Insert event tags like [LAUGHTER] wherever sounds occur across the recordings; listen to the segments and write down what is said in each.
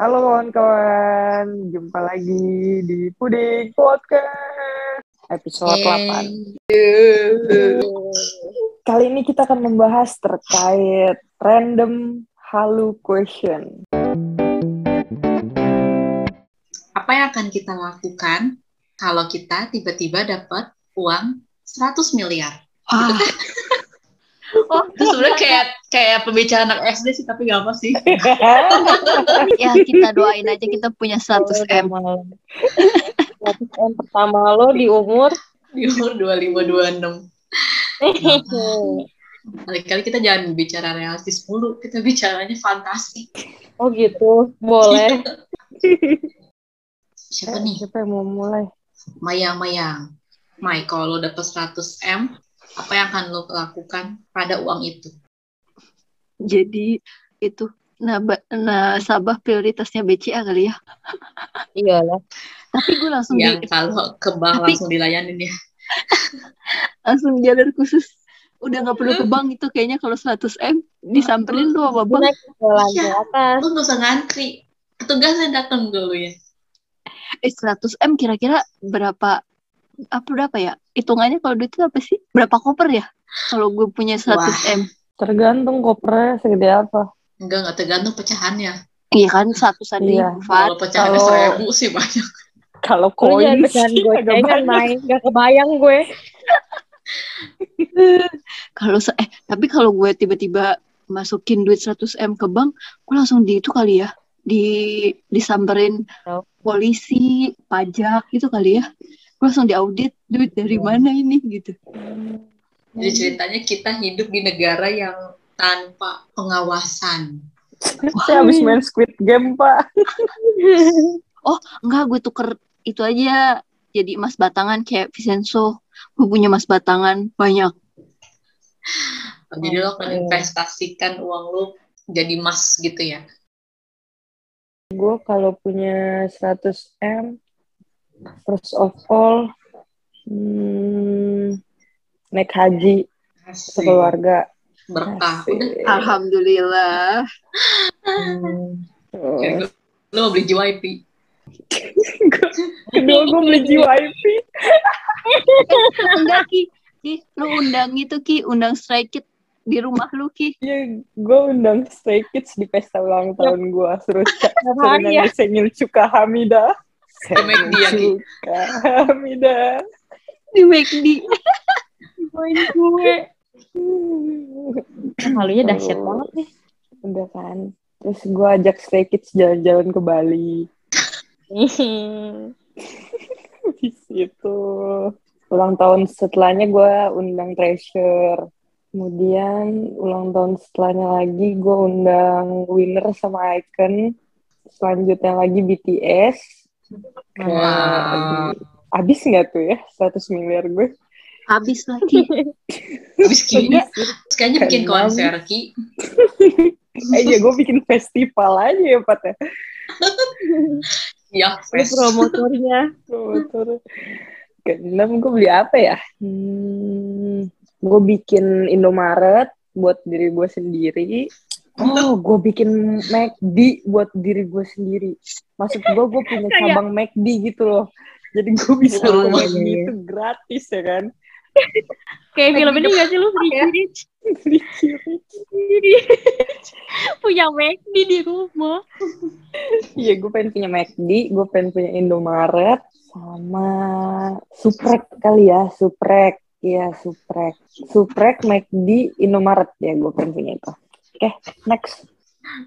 Halo kawan-kawan, jumpa lagi di Puding Podcast episode 8. Kali ini kita akan membahas terkait random halu question. Apa yang akan kita lakukan kalau kita tiba-tiba dapat uang 100 miliar? Ah, [LAUGHS] Oh, itu sebenarnya kayak kayak pembicaraan anak SD sih, tapi gak apa sih. [LAUGHS] ya kita doain aja kita punya 100 M. 100 M pertama lo di umur Di umur 25-26. [LAUGHS] Kali-kali kita jangan bicara realistis mulu, kita bicaranya fantasi. oh gitu boleh [LAUGHS] Siapa nih? Siapa yang mau mulai? Mayang-mayang. Mai, kalau lo dapet 100 M, apa yang akan lo lakukan pada uang itu? Jadi itu naba- nasabah prioritasnya BCA kali ya. iyalah Tapi gue langsung Yang di, kalau ke bank Tapi- langsung dilayanin ya. [LAUGHS] langsung jalur khusus. Udah nggak perlu ke bank itu kayaknya kalau 100 M disamperin tuh sama Gue bank. naik ke lantai Iya. atas Lo gak usah ngantri. Petugasnya datang dulu ya. Eh 100 M kira-kira berapa apa berapa ya? Hitungannya kalau duit itu apa sih? Berapa koper ya? Kalau gue punya 100 M. Tergantung kopernya segede apa. Enggak, enggak tergantung pecahannya. Iya kan satusan Iya. ribu Fat. Kalau pecahannya Kalau- seribu sih banyak. Kalau jangan koin pecahan sih gue jangan banyak. main gak kebayang gue [LAUGHS] Kalau eh tapi kalau gue tiba-tiba masukin duit 100 M ke bank, gue langsung di itu kali ya, di disamperin Oh. polisi, pajak gitu kali ya. Gue langsung diaudit duit dari mana ini gitu. Jadi ceritanya kita hidup di negara yang tanpa pengawasan. Saya habis main Squid Game, Pak. [LAUGHS] Enggak, gue tuker itu aja jadi emas batangan kayak Vincenzo. Gue punya emas batangan banyak. Jadi lo akan investasikan uang lo jadi emas gitu ya. Gue kalau punya 100 M, first of all, hmm, naik haji Asik. sekeluarga. Berkah. Asik. Alhamdulillah. Hmm. Oh. Ya, lo mau beli JYP. Kedua gue beli GYP. Enggak Ki, Ki, lu undang itu Ki, undang Stray Kid di rumah lu Ki. Ya, gue undang Stray Kids di pesta ulang tahun gue. Suruh, suruh ya? nyanyi Senyum Cuka Hamida. Make dia, Ki. Cuka Hamida. Di McD. [LAUGHS] [LAUGHS] Poin gue halunya dahsyat Oh. banget nih Udah kan. Terus gue ajak Stray Kids jalan-jalan ke Bali. [LAUGHS] Di situ. Ulang tahun setelahnya gue undang Treasure. Kemudian ulang tahun setelahnya lagi gue undang Winner sama Icon. Selanjutnya lagi BTS. Wow. Abis nggak tuh ya 100 miliar gue? Habis lagi. [LAUGHS] Habis Ki. Terus kayaknya bikin konser Ki. Eh ya gue bikin festival aja ya Pat ya. [LAUGHS] Ya, fest. promotornya Motor. Keenam gue beli apa ya? Hmm, gue bikin Indomaret buat diri gue sendiri. Oh, gue bikin McD buat diri gue sendiri. Maksud gue, gue punya cabang McD gitu loh. Jadi gue bisa Oh, iya, McD itu gratis ya kan. kayak film ini gak sih lu Free Rich Beli ciri. punya McD di rumah Iya, gue pengen punya McD, gue pengen punya Indomaret, sama Suprek kali ya, Suprek. Iya, Suprek. Suprek, McD, Indomaret. Ya, gue pengen punya itu. Oke, next.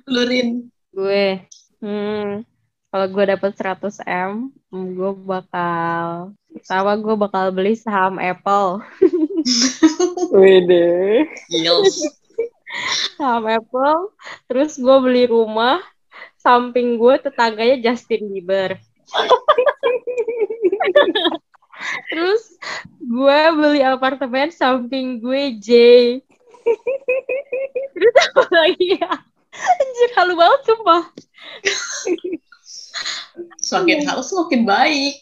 Lurin. gue hmm kalau gue dapet 100 m gue bakal pertama gue bakal beli saham Apple [LAUGHS] Wede. Gils. saham Apple terus gue beli rumah samping gue tetangganya Justin Bieber [LAUGHS] terus gue beli apartemen samping gue J terus apa lagi ya anjir halu banget sumpah Semakin halus semakin baik.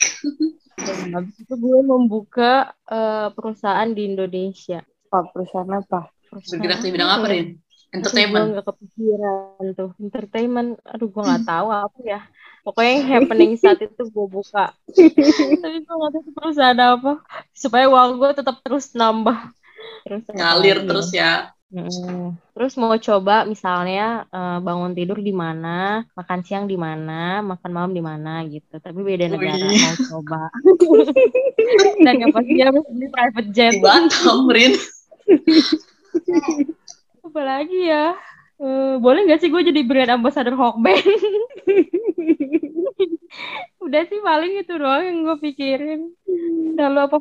Habis itu gue membuka eh, perusahaan di Indonesia. Apa perusahaan apa? Perusahaan Bergerak di bidang apa, ya? Rin? Aduh, gue Entertainment. nggak kepikiran tuh. Entertainment. Aduh, gue nggak tahu apa ya. Pokoknya yang happening saat itu gue buka. [LAUGHS] Tapi gue nggak tahu perusahaan apa. Supaya uang gue tetap terus nambah. Terus Ngalir terus ya. Mm. Terus mau coba misalnya eh, bangun tidur di mana, makan siang di mana, makan malam di mana gitu. Tapi beda negara mau coba. [LAUGHS] Dan yang pasti harus beli private jet. Di Batam, Rin. [LAUGHS] Apa lagi ya? Eh, boleh nggak sih gue jadi brand ambassador Hawkband? [LAUGHS] Udah sih paling itu doang yang gue pikirin. Udah lu apa?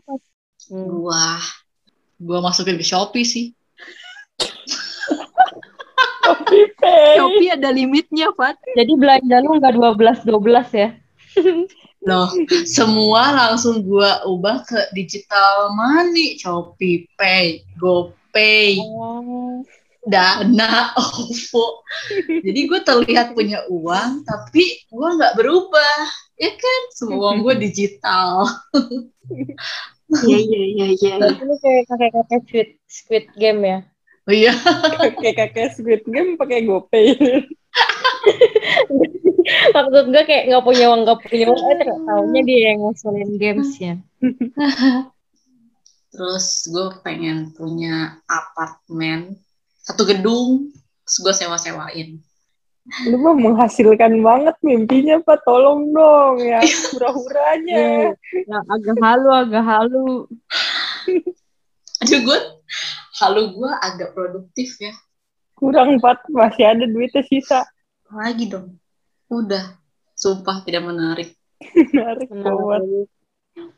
Hmm. Wah, gua masukin ke Shopee sih. [LAUGHS] Shopee Pay. Shopee ada limitnya, Fat. Jadi belanja lu nggak 12-12 ya? [LAUGHS] Loh, semua langsung gua ubah ke digital money, Shopee Pay, GoPay, Oh. Dana, [LAUGHS] OVO. Jadi gue terlihat punya uang, tapi gue nggak berubah, ya kan? Semua uang gue digital. Iya, iya, iya, iya. Ini kayak kakek-kakek squid, squid game ya? Oh iya, [LAUGHS] Kakek-kakek Squid Game pakai GoPay. [LAUGHS] Maksud gue kayak nggak punya uang, nggak punya uang, eh taunya dia yang ngusulin games ya. [LAUGHS] terus gue pengen punya apartemen satu gedung, terus gue sewa-sewain. Lu mah menghasilkan banget mimpinya, Pak. Tolong dong ya. Hura-huranya. Ya, agak halu, agak halu. Aduh gue, halu gue agak produktif ya. Kurang, Pak. Masih ada duitnya sisa. Lagi dong. Udah, sumpah tidak menarik. Menarik banget.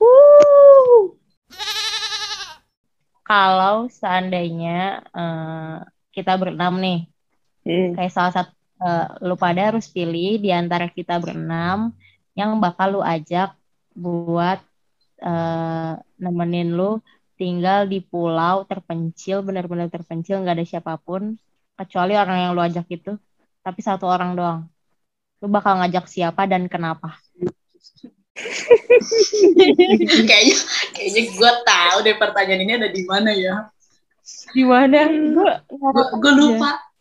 Wuh. Kalau seandainya eh, kita berenam nih, Hmm. kayak salah satu eh, lu pada harus pilih di antara kita berenam yang bakal lu ajak buat eh, nemenin lu tinggal di pulau terpencil, benar-benar terpencil, nggak ada siapa pun kecuali orang yang lu ajak itu, tapi satu orang doang. Lu bakal ngajak siapa dan kenapa? [LAUGHS] kayaknya, kayaknya gue tahu deh pertanyaan ini ada di mana ya. Di mana? Gue Gue lupa.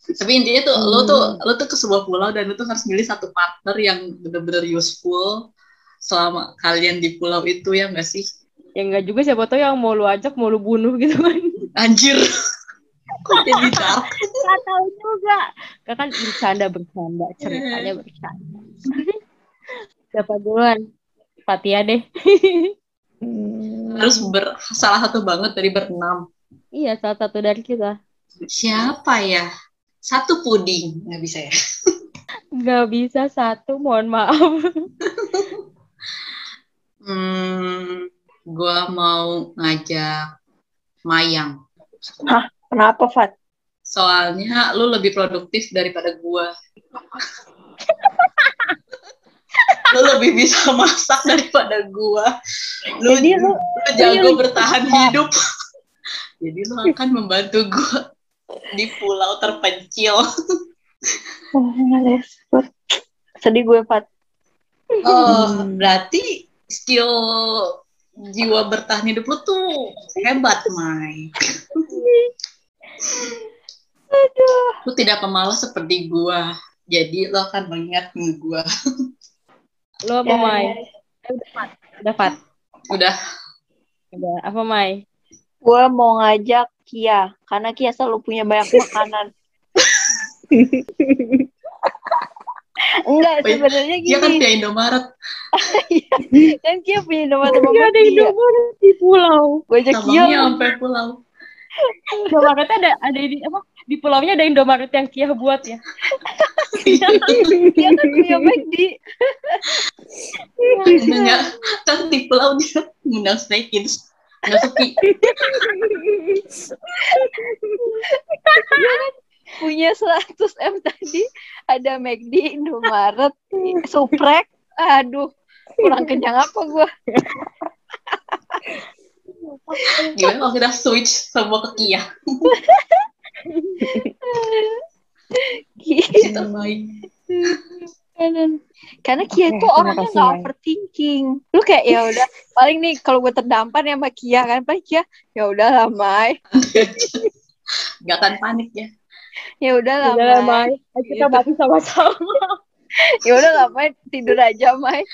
Tapi intinya tuh, lo tuh, lo tuh ke sebuah pulau dan lo tuh harus milih satu partner yang bener-bener useful selama kalian di pulau itu ya nggak sih? Ya enggak juga siapa tahu yang mau lu ajak mau lu bunuh gitu kan. Anjir. [LAUGHS] Kok jadi dark? Gak tahu juga. Gak kan bercanda bercanda ceritanya bercanda. [LAUGHS] Siapa duluan? Fatia deh. Hmm. [LAUGHS] Harus ber, salah satu banget dari berenam. iya salah satu dari kita. Siapa ya? Satu puding. Nggak bisa ya? [LAUGHS] Gak bisa satu, mohon maaf. [LAUGHS] Hmm, gue mau ngajak Mayang. Kenapa, Fat? Soalnya lu lebih produktif daripada gua. [LAUGHS] lu lebih bisa masak daripada gua. Lu, Jadi lu- lu jago bertahan hidup. Jadi lu akan membantu gua di pulau terpencil. [LAUGHS] Oh. Sedih gue, Fat. Oh, berarti skill jiwa bertahan hidup lu tuh hebat, Mai. Lu tidak pemalas seperti gua. Jadi lu akan mengingat gua. Lu apa, Ya, Mai? ya. Udah, Fat. Udah. Udah. Udah. Apa, Mai? Gue mau ngajak Kia, karena Kia selalu punya banyak [LAUGHS] makanan. Enggak, Wih, sebenarnya Dia kan gini. punya Indomaret Kan Kia punya nomor sama Gak ada Kia. Indomaret di pulau. Gue ajak Kia. Sampai pulau. Indomaretnya ada ada di apa? Di pulaunya ada Indomaret yang Kia buat ya. Kia kan punya McD. Enggak, kan di pulau dia ngundang Stray Kids. Sepi. Punya 100 M tadi. Ada McD, Indomaret, Suprek. Aduh, kurang kenyang apa gue. Gimana kalau kita switch semua ke Kia? Si terbaik. Karena Kia terima orangnya nggak overthinking. Lu kayak ya udah paling nih kalau gue terdampar ya sama Kia kan paling Kia ya udah lah Mai. [LAUGHS] Gak akan panik ya. Ya udah lah, Udah lah, Mai. Kita Gitu. mati sama-sama. [LAUGHS] Ya udah lah, Mai. Tidur aja, Mai.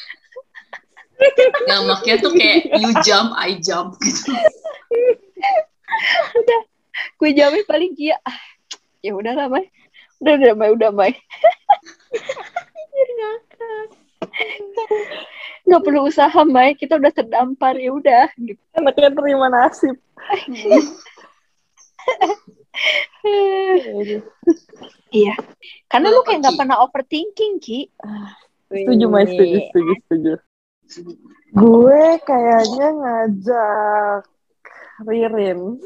Nggak makanya tuh kayak you jump, I jump gitu. [LAUGHS] Gue jamin paling Kia. Ah, ya udah lah, Mai. Udah, udah, Mai. Udah, Mai. Nggak perlu usaha, Mai. Kita udah terdampar. Ya udah. Gitu. Anaknya terima nasib. [LAUGHS] Iya. Karena lu kayak nggak pernah overthinking, Ki. Setuju, Mai. Setuju, setuju, setuju. Gue kayaknya ngajak Ririn.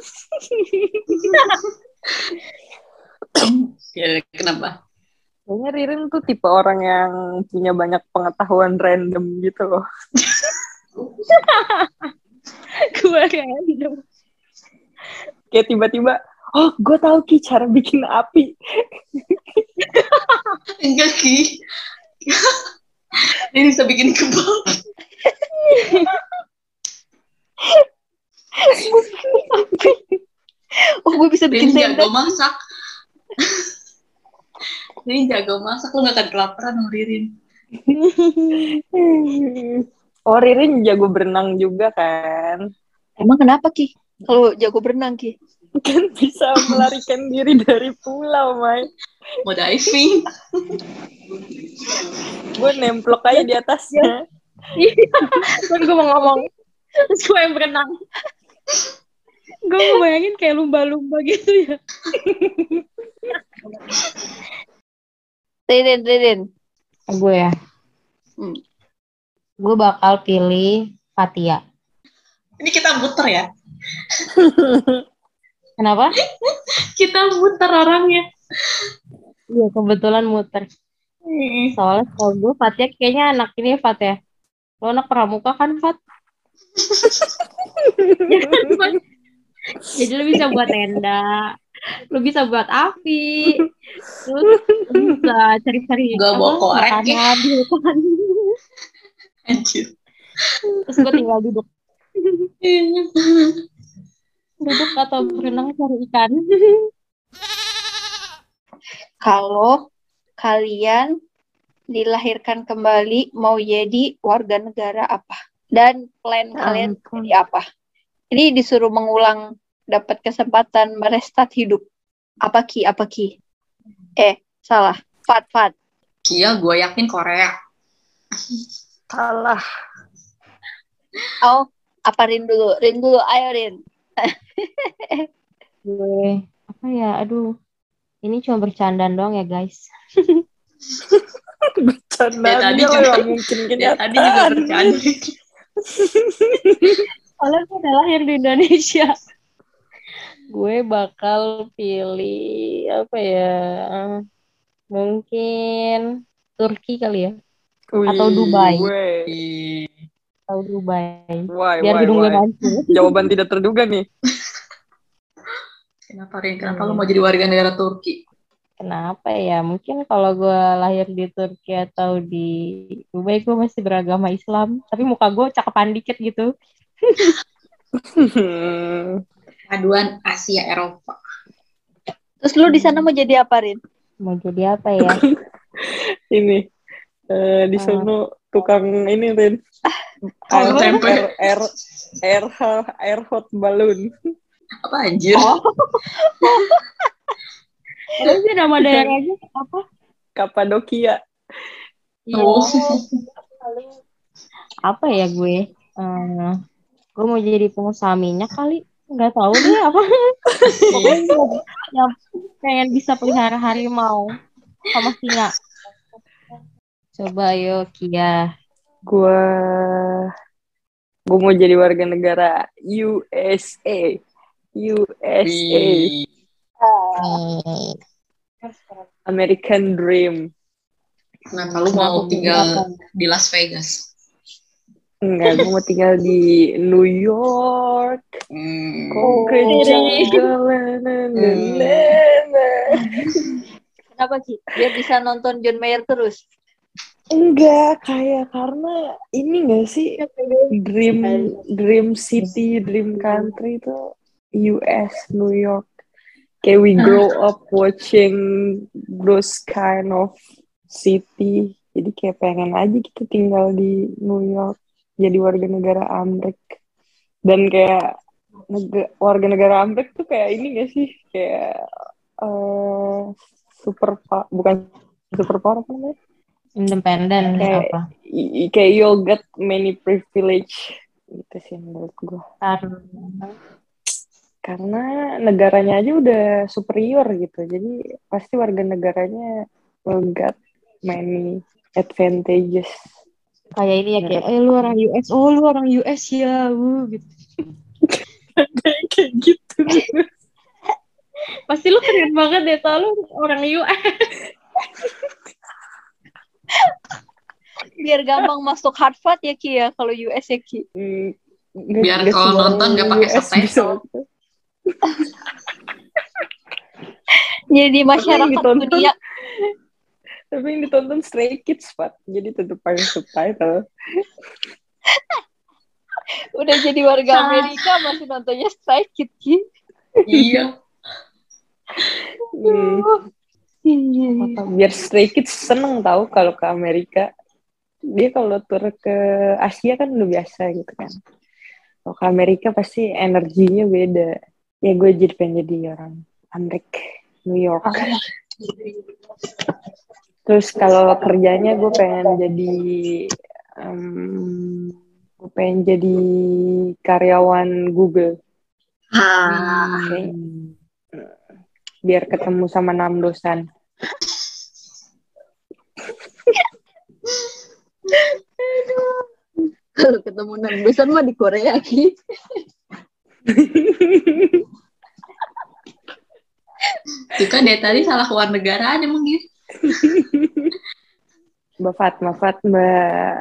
Ya, kenapa? Kayaknya Ririn tuh tipe orang yang punya banyak pengetahuan random gitu loh. [LAUGHS] gue random. Kayak tiba-tiba, oh gue tahu Ki cara bikin api. [LAUGHS] Enggak, Ki. [LAUGHS] Ini bisa bikin kebal. Oh, gue bisa bikin Ini jago masak. Ini jago masak, lu gak akan kelaparan sama Ririn. [LAUGHS] oh Ririn jago berenang juga kan. Emang kenapa, Ki? Kalau jago berenang, Ki? Kan bisa melarikan [LAUGHS] diri dari pulau, Mai. Mau diving. Gue nemplok aja di atasnya. kan gue mau ngomong terus gue yang berenang gue ngebayangin kayak lumba-lumba gitu ya [LAUGHS] Ririn, Ririn. gue ya Hmm. gue bakal pilih Fatia Ini kita muter ya. [LAUGHS] kenapa [LAUGHS] Kita muter orangnya. iya kebetulan muter soalnya kalau gue Fatia kayaknya anak ini Fat ya lo anak pramuka kan Fat [LAUGHS] Ya kan, Fat? jadi lo bisa buat tenda lo bisa buat api lo bisa cari-cari Gua bawa korek, ya. makanan di hutan Anjir. terus gue tinggal duduk duduk atau berenang cari ikan Kalau kalian dilahirkan kembali mau jadi warga negara apa? Dan plan kalian jadi apa? Ini disuruh mengulang dapat kesempatan merestart hidup. Apa Ki? Apa Ki? Eh, salah. Fat, Fat. Kia, gue yakin Korea. Salah. Oh, apa Rin dulu? Rin dulu, ayo Rin. [LAUGHS] gue apa ya aduh ini cuma bercandaan doang ya guys [LAUGHS] Bercanda Ya, tadi juga- mungkin Ya, tadi juga bercanda. [LAUGHS] soalnya gue udah lahir di Indonesia gue bakal pilih apa ya mungkin Turki kali ya Atau Wih, Dubai. weh. atau Dubai Why, biar why, hidung gue [LAUGHS] [LAUGHS] Jawaban tidak terduga nih. Kenapa, Rin? Kenapa lu mau jadi warga negara Turki? Kenapa ya? Mungkin kalau gue lahir di Turki atau di Dubai, gue masih beragama Islam. Tapi muka gue cakepan dikit gitu. [LAUGHS] Paduan Asia Eropa. Terus lu di sana mau jadi apa Rin? Mau jadi apa ya? [LAUGHS] ini eh, di sono tukang ini Rin. Tahu [LAUGHS] air, tempe. air, air, air, air hot balloon. Apa anjir? [LAUGHS] Apa sih nama daerahnya? Apa? Kapadokia. Oh. Apa ya gue? Eh, gue mau jadi pengusaha minyak kali. Nggak tahu deh apa. [LAUGHS] Pokoknya gue- yang pengen bisa pelihara harimau sama singa. Coba yuk Kia. Gua gua mau jadi warga negara USA. USA. American Dream. Kenapa lu mau tinggal di Las Vegas? Enggak, gue mau tinggal di New York. Hmm. Kenapa Ki? Biar bisa nonton John Mayer terus. Enggak, kayak karena ini enggak sih dream dream city, dream country itu US, New York. kayak we grow up watching those kind of city jadi kayak pengen aja kita tinggal di New York jadi warga negara Amerika dan kayak nega- warga negara Amerika tuh kayak ini gak sih? Kayak eh super bukan super power apa namanya? Independen Kayak- apa? Kayak you'll get many privilege. Gitu sih menurut gue Karena karena negaranya aja udah superior gitu. Jadi pasti warga negaranya will get many advantages kayak ini ya kayak, eh lu orang US, oh lu orang US ya, wuh gitu. [LAUGHS] kayak gitu [LAUGHS] Pasti lu keren banget deh, tau lu orang US. [LAUGHS] Biar gampang masuk Harvard ya Ki ya kalau US ya Ki. Hmm, Biar kalau nonton nggak pakai US subtitle. bisa. Jadi masyarakat dunia tapi yang ditonton Stray Kids Pat jadi tetap pakai subtitle. [LAUGHS] Udah jadi warga Amerika masih nontonnya Strike Kid Ki. iya. Hmm, biar Stray Kids seneng tahu kalau ke Amerika. Dia kalau tur ke Asia kan udah biasa gitu kan. Kalau ke Amerika pasti energinya beda. Ya gue jadi pengen jadi orang Amerika New York terus kalau kerjanya gue pengen jadi em, gue pengen jadi karyawan Google. Ah, biar ketemu sama enam dosan kalau ketemu enam dosen mah di Korea Ki. Itu kan dari tadi salah keluar negaraan emang gitu. [LAUGHS] Mbak Fat, Mbak Fat, Mbak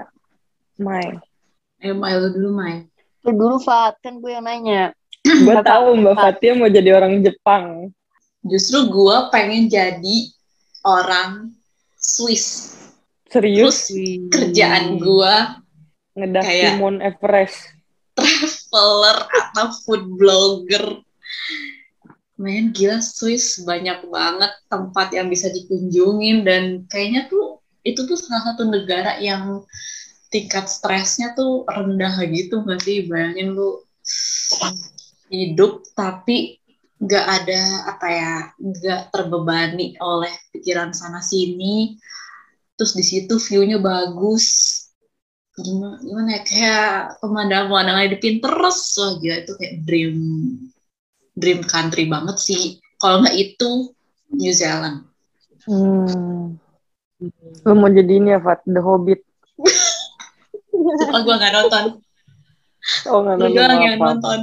Mai. Ayo Mai lu dulu Mai. Lu dulu Fat, kan gue yang nanya. Gue tahu Fat, Mbak Fat. Fatia mau jadi orang Jepang. Justru gue pengen jadi orang Swiss. Serius Terus kerjaan gue ngedaki kayak- Mount Everest. traveler atau food blogger. Men gila Swiss banyak banget tempat yang bisa dikunjungin. Dan kayaknya tuh itu tuh salah satu negara yang tingkat stresnya tuh rendah gitu nggak sih? Bayangin lu hidup tapi nggak ada apa ya nggak terbebani oleh pikiran sana sini. Terus di situ view-nya bagus. Gimana, gimana ya kayak pemandangan-pemandangan di Pinterest. Wah gila itu kayak dream dream country banget sih. Kalau nggak itu New Zealand. Hmm. Lu mau jadi ini ya, Fat? The Hobbit. sumpah gue nggak nonton. Oh, nggak nonton yang apa. nonton.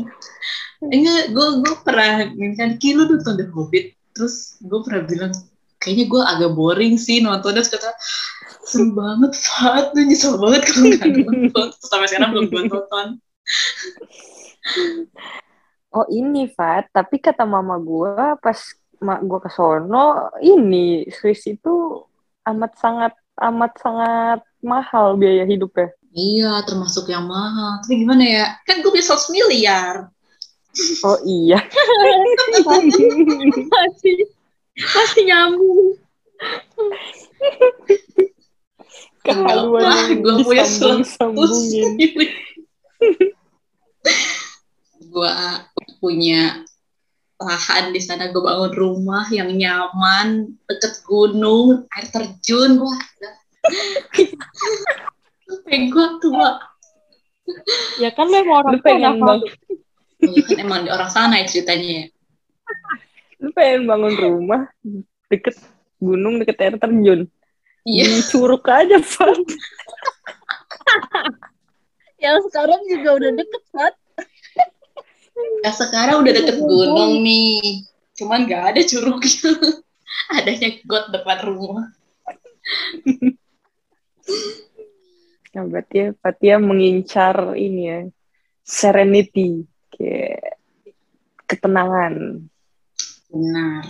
Enggak gue gue pernah kan ki lu nonton The Hobbit? Terus gue pernah bilang kayaknya gue agak boring sih nontonnya. Terus kata seru banget Fat. Lu nyesel banget kalau nggak nonton. Terus sampai sekarang belum gue nonton [LAUGHS] Oh, ini, Fat. Tapi kata mama gue pas mak gue ke sono, ini Swiss itu amat sangat amat sangat mahal biaya hidupnya. iya termasuk yang mahal tapi gimana ya kan gue bisa 100 miliar Oh iya. [LAUGHS] masih masih nyambung. Kehaluan gue punya disambung-sambungin. gue punya lahan di sana gue bangun rumah yang nyaman deket gunung air terjun wah pengen gue tua Ya kan memang orang Lu pengen sana, bang, ya kan emang di orang sana ya ceritanya ya lu pengen bangun rumah deket gunung deket air terjun. iya Di curug aja, Fat. [LAUGHS] Yang sekarang juga udah deket Fat. Ya sekarang udah deket gunung nih cuman gak ada curugnya [LAUGHS] adanya got depan rumah Nah, berarti Fatia mengincar ini ya, serenity, kayak ketenangan. benar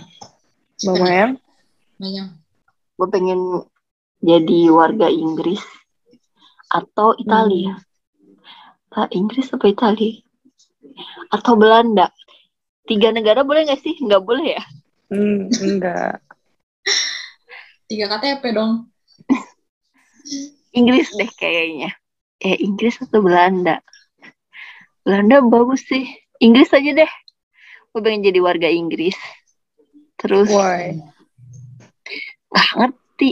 Mama yang Banyak. Gue pengen jadi warga Inggris atau Italia. Pak Inggris apa Italia? Atau Belanda? Tiga negara boleh nggak sih? Nggak boleh ya? Hmm, enggak. Tiga KTP dong. Inggris deh kayaknya. Eh Inggris atau Belanda? Belanda bagus sih. Inggris aja deh. Gue pengen jadi warga Inggris. Terus Why? nggak ngerti.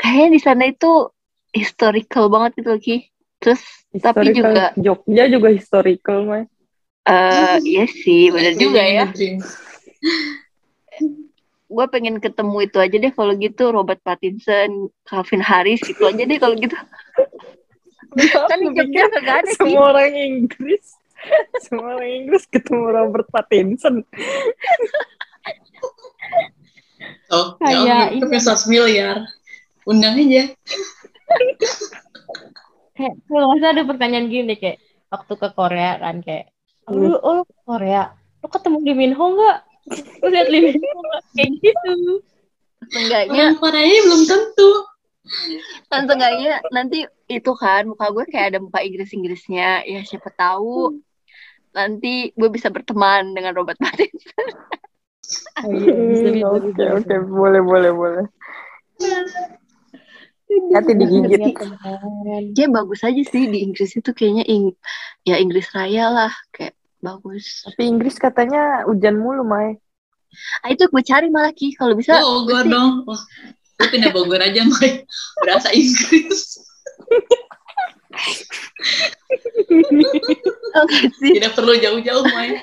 Kayaknya di sana itu historical banget gitu lagi. Terus tapi Historical. juga Jogja juga historical, Mai. Eh [LAUGHS] iya sih benar juga ya. Gue pengen ketemu itu aja deh kalau gitu Robert Pattinson, Calvin Harris gitu aja deh kalau gitu. Kan Jogja ada sih. semua orang Inggris semua orang Inggris ketemu Robert Pattinson Oh, Kayak ya, ini. itu 100 miliar. Undang aja. Kayak kalau nggak salah ada pertanyaan gini kayak waktu ke Korea kan kayak lu, oh, lu Korea, lu ketemu Lee Min Ho nggak? Lu lihat Lee Min Ho nggak? Kayak gitu. Seenggaknya Orang Korea belum tentu. kan seenggaknya nanti itu kan muka gue kayak ada muka Inggris-Inggrisnya. Ya siapa tahu nanti gue bisa berteman dengan Robert Pattinson. Oh, iya, oke oke boleh boleh boleh hati digigit. Dia bagus aja sih di Inggris itu kayaknya ing ya Inggris Raya lah kayak bagus. tapi Inggris katanya hujan mulu Mai Ah itu gue cari malah Ki kalau bisa. Bogor gue sih- dong. Wah, lu pindah Bogor aja, Mai. Berasa Inggris. [LAUGHS] Oh, sih. Tidak perlu jauh-jauh, Mai.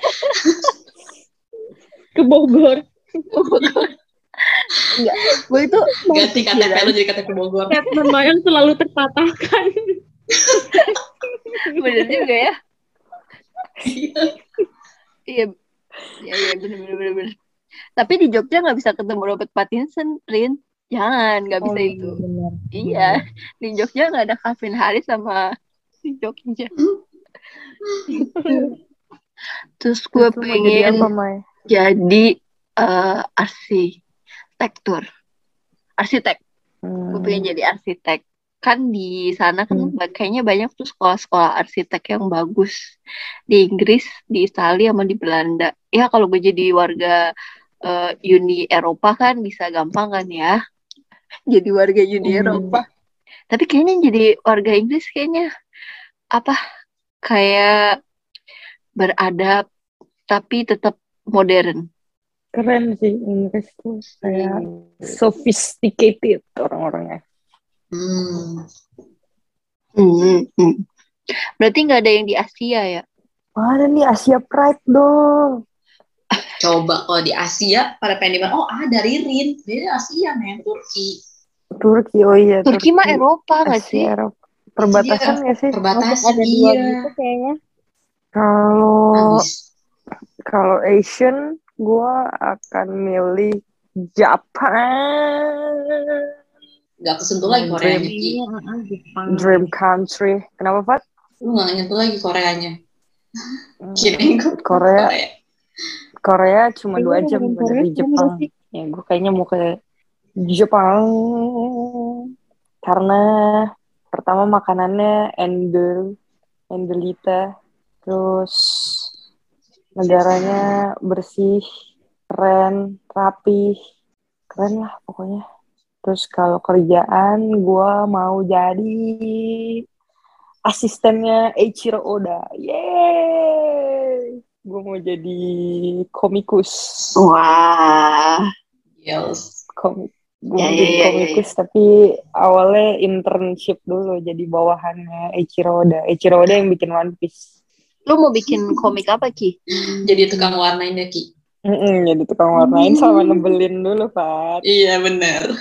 Ke Bogor. Enggak. Gue itu mau Ganti KTP lu jadi KTP Bogor. Captain Mayang selalu terpatahkan. [LAUGHS] Bener juga ya. Iya. Iya. Iya iya bener bener bener. bener. Tapi di Jogja nggak bisa ketemu Robert Pattinson, Rin. Jangan, nggak bisa Oh, itu. benar. Iya, di Jogja nggak ada Calvin Harris sama di Jogja. Terus gue jadi pengen apa Mai jadi eh, arsitektur, arsitek. Gue Hmm. pengen jadi arsitek. Kan di sana kan Hmm. kayaknya banyak tuh sekolah-sekolah arsitek yang bagus di Inggris, di Italia, sama di Belanda. Ya kalau gue jadi warga eh, Uni Eropa kan bisa gampang kan ya. [LAUGHS] Jadi warga Uni Hmm. Eropa. Tapi kayaknya jadi warga Inggris kayaknya apa kayak beradab tapi tetap modern. Keren sih Inggris tuh kayak sophisticated orang-orangnya Hmm. Hmm, hmm. Berarti nggak ada yang di Asia ya? ada nih Asia Pride dong Coba kalau di Asia, pada pengen di mana? Oh, ada Ririn. Ririn Asia, men. Turki. Turki oh iya Turki mah Eropa nggak sih? Eropa perbatasan nggak sih Perbatasan, ada dua iya. gitu kayaknya. kalau kalau Asian gue akan milih Japan. Gak kesentuh lagi Koreanya, Jepang. dream country. Kenapa Fat? Lu gak nyentuh lagi Koreanya. Hmm, Kirain gue Korea. Korea. Korea cuma dua jam dari Jepang. ya gue kayaknya mau ke Jepang. Karena pertama makanannya endel endelita terus negaranya bersih keren rapi. Keren lah pokoknya. Terus kalau kerjaan gue mau jadi asistennya Eiichiro Oda. Yeay! Gue mau jadi komikus. Wah, Yes. komik gue mau ya, jadi ya, ya, komikus tapi awalnya internship dulu jadi bawahannya Eiichiro Oda. Eiichiro Oda yang bikin One Piece lu mau bikin komik apa Ki? Jadi tukang warnain ya, Ki. Mm-mm, jadi tukang warnain sama nebelin dulu Pak Iya, bener.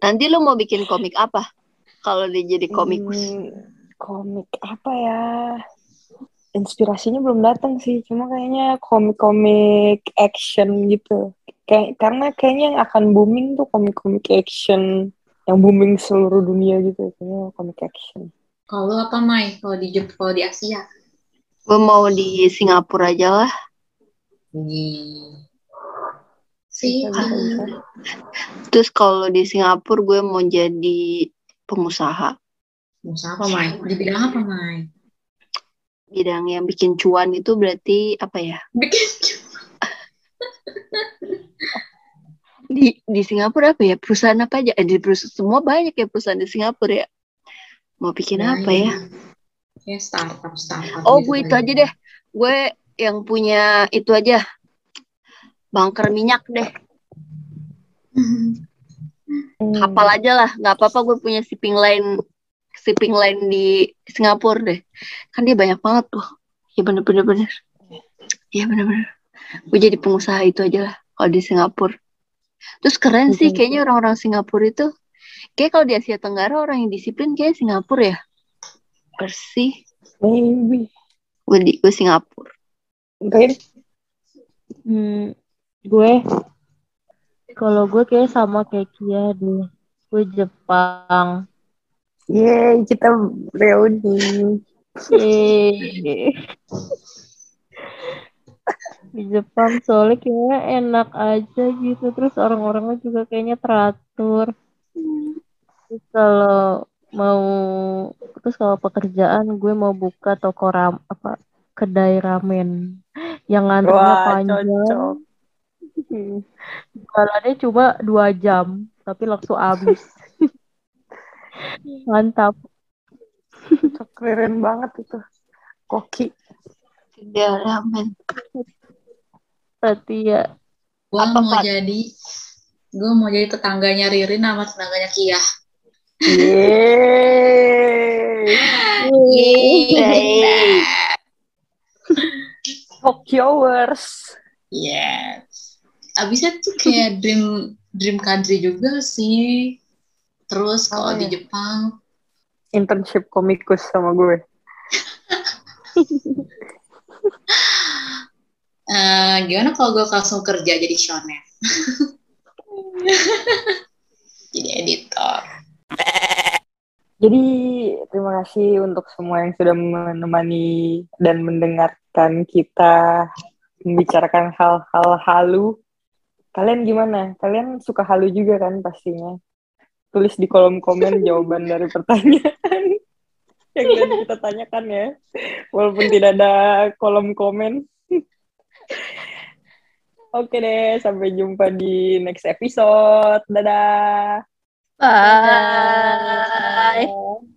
Nanti lu mau bikin komik apa? Kalau dia jadi komikus. Hmm, komik apa ya inspirasinya belum datang sih cuma kayaknya komik-komik action gitu kayak karena kayaknya yang akan booming tuh komik-komik action yang booming seluruh dunia gitu kayaknya komik action Kalau lu apa, Mai? Kalau di Jep, kalau di Asia? Gue mau di Singapura aja lah. Bisa. Terus kalau di Singapura gue mau jadi pengusaha. Usaha apa, Mai? Di bidang apa, Mai? Bidang yang bikin cuan itu berarti apa ya? Bikin [LAUGHS] di di Singapura apa ya perusahaan apa aja? Eh, di perusahaan semua banyak ya perusahaan di Singapura ya. Mau bikin Nah, apa ya? Kayak startup startup. Oh, gitu gue itu kali aja ya. deh. Gue yang punya itu aja. Bunker minyak deh. Hmm. Kapal aja lah. Nggak apa-apa gue punya shipping line shipping line di Singapura deh. Kan dia banyak banget tuh. Ya bener-bener bener. Ya bener-bener. Gue jadi pengusaha itu aja lah kalau di Singapura. Terus keren sih Betul, kayaknya orang-orang Singapura itu. Kayak kalau di Asia Tenggara orang yang disiplin kayak Singapura ya. Bersih. Maybe. Gue di gue Singapura. Rin? Hmm, gue kalau gue kayak sama kayak Kia deh. Gue Jepang. Yeay, kita reuni. Yeay. Di Jepang soalnya kayaknya enak aja gitu. Terus orang-orangnya juga kayaknya teratur. Terus kalau mau terus kalau pekerjaan gue mau buka toko ram apa kedai ramen yang ngantrinya Wah, panjang. cocok. [LAUGHS] Jualannya cuma dua jam, tapi langsung habis. [LAUGHS] Mantap. Keren banget itu. Koki. Tiga ramen. Berarti ya Gue mau jadi gue mau jadi tetangganya Ririn sama tetangganya Kia. Yeay. Yeay. Tokyowers. Yes. Abisnya tuh kayak dream dream country juga sih. Terus Oh, kalau di iya. Jepang, Internship komikus sama gue. [LAUGHS] eh, gimana kalau gue langsung kerja jadi shonen? [LAUGHS] jadi editor. Jadi terima kasih untuk semua yang sudah menemani dan mendengarkan kita membicarakan hal-hal halu. Kalian gimana? Kalian suka halu juga kan pastinya? Tulis di kolom komen [LAUGHS] jawaban dari pertanyaan [LAUGHS] yang tadi kita tanyakan ya. Walaupun tidak ada kolom komen. [LAUGHS] Oke deh, sampai jumpa di next episode. Dadah. 拜。